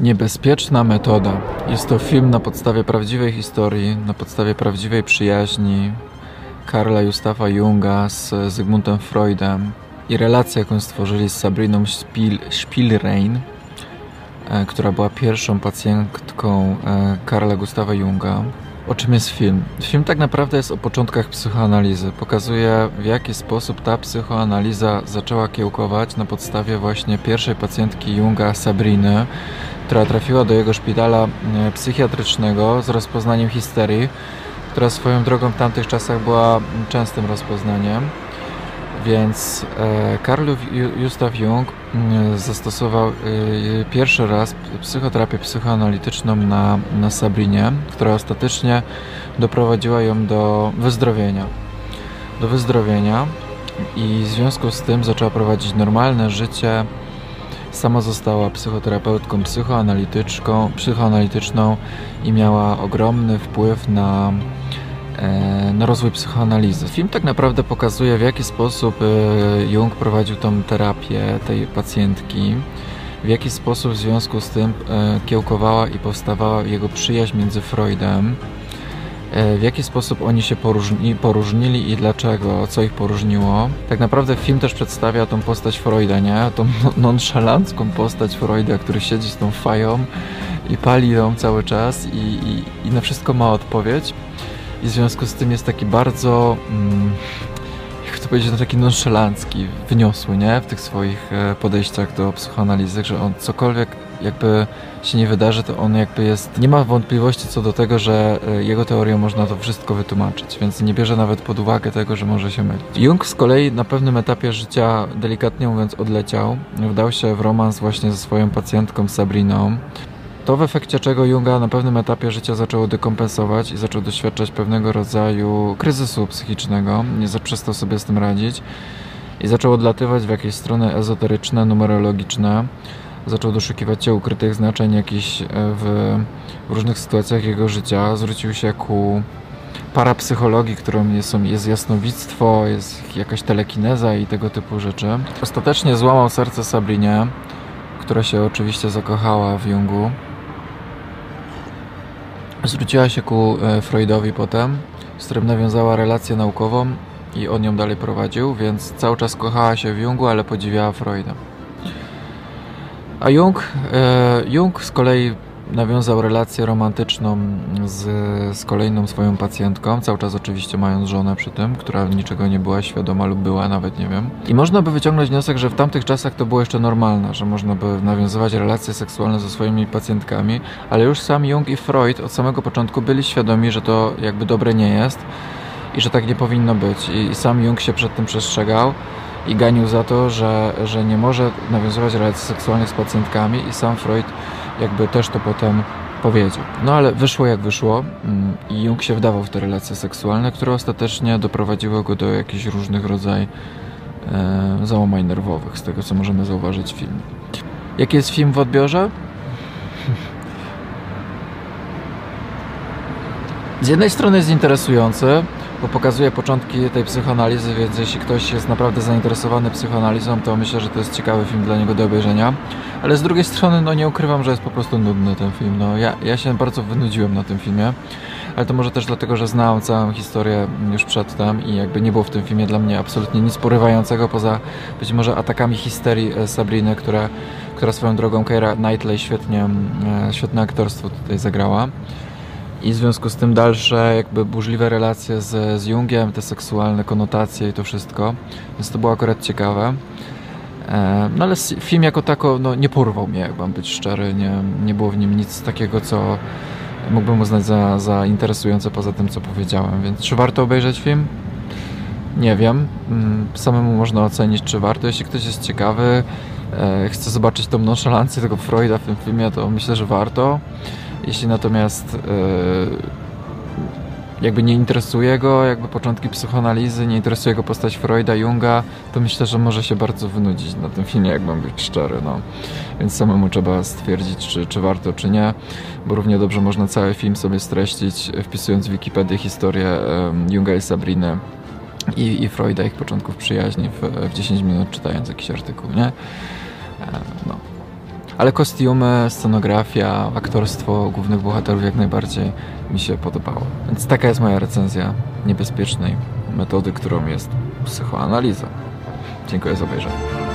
Niebezpieczna metoda. Jest to film na podstawie prawdziwej historii, na podstawie prawdziwej przyjaźni Karla Justafa Junga z Zygmuntem Freudem i relacji, jaką stworzyli z Sabriną Spiel, Spielrein, e, która była pierwszą pacjentką e, Karla Gustawa Junga. O czym jest film? Film tak naprawdę jest o początkach psychoanalizy. Pokazuje w jaki sposób ta psychoanaliza zaczęła kiełkować na podstawie właśnie pierwszej pacjentki Junga, Sabriny, która trafiła do jego szpitala e, psychiatrycznego z rozpoznaniem histerii, która swoją drogą w tamtych czasach była częstym rozpoznaniem. Więc e, Karl Gustav Jung mm, zastosował e, pierwszy raz psychoterapię psychoanalityczną na, na Sabrinie, która ostatecznie doprowadziła ją do wyzdrowienia. Do wyzdrowienia i w związku z tym zaczęła prowadzić normalne życie. Sama została psychoterapeutką psychoanalityczką, psychoanalityczną i miała ogromny wpływ na E, na rozwój psychoanalizy. Film tak naprawdę pokazuje, w jaki sposób e, Jung prowadził tą terapię tej pacjentki, w jaki sposób w związku z tym e, kiełkowała i powstawała jego przyjaźń między Freudem, w jaki sposób oni się poróżni, poróżnili i dlaczego, co ich poróżniło. Tak naprawdę film też przedstawia tą postać Freuda, nie? Tą nonszalancką postać Freuda, który siedzi z tą fają i pali ją cały czas i, i, i na wszystko ma odpowiedź i w związku z tym jest taki bardzo, mm, to powiedzieć, no taki nonszalancki, wyniosły, nie? W tych swoich e, podejściach do psychoanalizy, że on cokolwiek jakby się nie wydarzy, to on jakby jest, nie ma wątpliwości co do tego, że e, jego teorią można to wszystko wytłumaczyć, więc nie bierze nawet pod uwagę tego, że może się mylić. Jung z kolei na pewnym etapie życia, delikatnie mówiąc, odleciał. Wdał się w romans właśnie ze swoją pacjentką Sabriną. To w efekcie czego Junga na pewnym etapie życia zaczęło dekompensować i zaczął doświadczać pewnego rodzaju kryzysu psychicznego, nie przestał sobie z tym radzić i zaczął odlatywać w jakieś strony ezoteryczne, numerologiczne. Zaczął doszukiwać się ukrytych znaczeń jakichś e, w różnych sytuacjach jego życia. Zwrócił się ku parapsychologii, którą jest, jest jasnowictwo, jest jakaś telekineza i tego typu rzeczy. Ostatecznie złamał serce Sabrinie, która się oczywiście zakochała w Jungu. Zwróciła się ku e, Freudowi potem, z którym nawiązała relację naukową i on ją dalej prowadził, więc cały czas kochała się w Jungu, ale podziwiała Freuda. A Jung, e, Jung z kolei nawiązał relację romantyczną z, z kolejną swoją pacjentką, cały czas oczywiście mając żonę przy tym, która niczego nie była świadoma lub była, nawet nie wiem. I można by wyciągnąć wniosek, że w tamtych czasach to było jeszcze normalne, że można by nawiązywać relacje seksualne ze swoimi pacjentkami, ale już sam Jung i Freud od samego początku byli świadomi, że to jakby dobre nie jest i że tak nie powinno być. I, i sam Jung się przed tym przestrzegał i ganił za to, że, że nie może nawiązywać relacji seksualnych z pacjentkami i sam Freud jakby też to potem powiedział. No ale wyszło jak wyszło mm, i Jung się wdawał w te relacje seksualne, które ostatecznie doprowadziły go do jakichś różnych rodzajów e, załamań nerwowych, z tego co możemy zauważyć w filmie. Jaki jest film w odbiorze? Z jednej strony jest interesujący, bo pokazuje początki tej psychoanalizy, więc jeśli ktoś jest naprawdę zainteresowany psychoanalizą, to myślę, że to jest ciekawy film dla niego do obejrzenia. Ale z drugiej strony, no nie ukrywam, że jest po prostu nudny ten film. No, ja, ja się bardzo wynudziłem na tym filmie, ale to może też dlatego, że znałem całą historię już przedtem i jakby nie było w tym filmie dla mnie absolutnie nic porywającego poza być może atakami histerii e, Sabriny, która, która swoją drogą Keira Knightley świetnie, e, świetne aktorstwo tutaj zagrała i w związku z tym dalsze jakby burzliwe relacje z, z Jungiem, te seksualne konotacje i to wszystko, więc to było akurat ciekawe. E, no ale film jako tako no, nie porwał mnie, jak mam być szczery, nie, nie było w nim nic takiego, co mógłbym uznać za, za interesujące poza tym, co powiedziałem, więc czy warto obejrzeć film? Nie wiem. Mm, samemu można ocenić, czy warto. Jeśli ktoś jest ciekawy, e, chce zobaczyć tą nonszalancję tego Freuda w tym filmie, to myślę, że warto. Jeśli natomiast e, jakby nie interesuje go jakby początki psychoanalizy, nie interesuje go postać Freuda, Junga, to myślę, że może się bardzo wynudzić na tym filmie, jak mam być szczery. No. Więc samemu trzeba stwierdzić, czy, czy warto, czy nie, bo równie dobrze można cały film sobie streścić, wpisując w Wikipedię historię Junga i Sabriny i, i Freuda, ich początków przyjaźni w, w 10 minut czytając jakiś artykuł, nie? E, no. Ale kostiumy, scenografia, aktorstwo głównych bohaterów jak najbardziej mi się podobało. Więc taka jest moja recenzja niebezpiecznej metody, którą jest psychoanaliza. Dziękuję za obejrzenie.